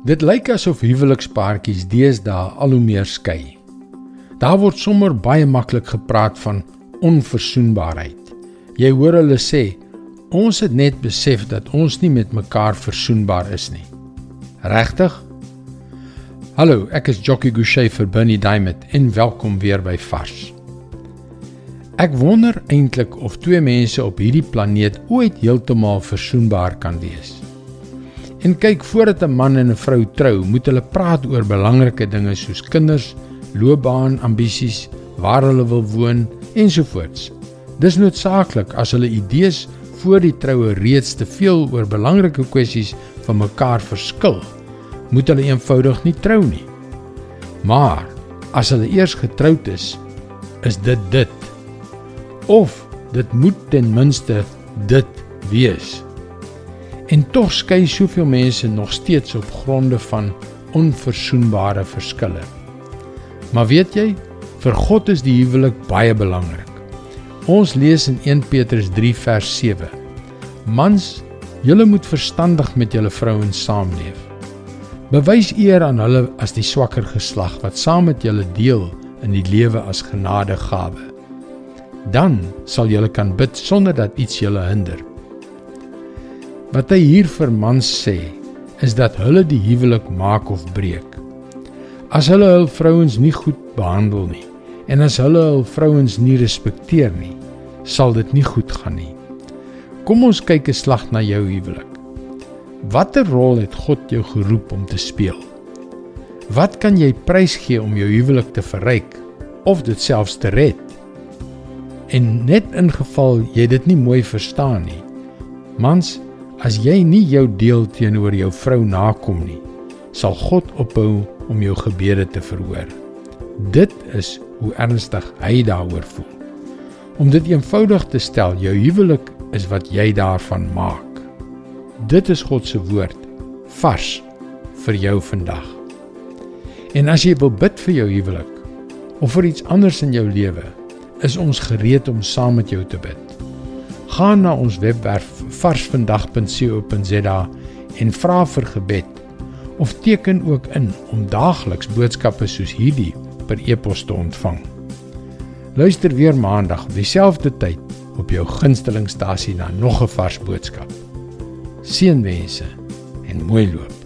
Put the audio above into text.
Dit lyk asof huwelikspaartjies deesdae al hoe meer skei. Daar word sommer baie maklik gepraat van onverzoenbaarheid. Jy hoor hulle sê, ons het net besef dat ons nie met mekaar versoenbaar is nie. Regtig? Hallo, ek is Jockey Gouchee vir Bernie Diamond en welkom weer by Vars. Ek wonder eintlik of twee mense op hierdie planeet ooit heeltemal versoenbaar kan wees. En kyk, voordat 'n man en 'n vrou trou, moet hulle praat oor belangrike dinge soos kinders, loopbaan, ambisies, waar hulle wil woon ensovoorts. Dis noodsaaklik as hulle idees voor die troue reeds te veel oor belangrike kwessies van mekaar verskil, moet hulle eenvoudig nie trou nie. Maar as hulle eers getroud is, is dit dit. Of dit moet ten minste dit wees. En tog skei soveel mense nog steeds op gronde van onverzoenbare verskille. Maar weet jy, vir God is die huwelik baie belangrik. Ons lees in 1 Petrus 3 vers 7. Mans, julle moet verstandig met julle vrouens saamleef. Bewys eer aan hulle as die swakker geslag wat saam met julle deel in die lewe as genadegawe. Dan sal julle kan bid sonder dat iets julle hinder. Wat hy hier vir mans sê, is dat hulle die huwelik maak of breek. As hulle hul vrouens nie goed behandel nie en as hulle hul vrouens nie respekteer nie, sal dit nie goed gaan nie. Kom ons kyk 'n slag na jou huwelik. Watter rol het God jou geroep om te speel? Wat kan jy prys gee om jou huwelik te verryk of dit selfs te red? En net in geval jy dit nie mooi verstaan nie. Mans, As jy nie jou deel teenoor jou vrou nakom nie, sal God ophou om jou gebede te verhoor. Dit is hoe ernstig hy daaroor voel. Om dit eenvoudig te stel, jou huwelik is wat jy daarvan maak. Dit is God se woord vars vir jou vandag. En as jy wil bid vir jou huwelik of vir iets anders in jou lewe, is ons gereed om saam met jou te bid gaan na ons webwerf varsvandag.co.za en vra vir gebed of teken ook in om daagliks boodskappe soos hierdie per e-pos te ontvang. Luister weer maandag op dieselfde tyd op jou gunstelingstasie na nog 'n vars boodskap. Seënwense en mooi loop.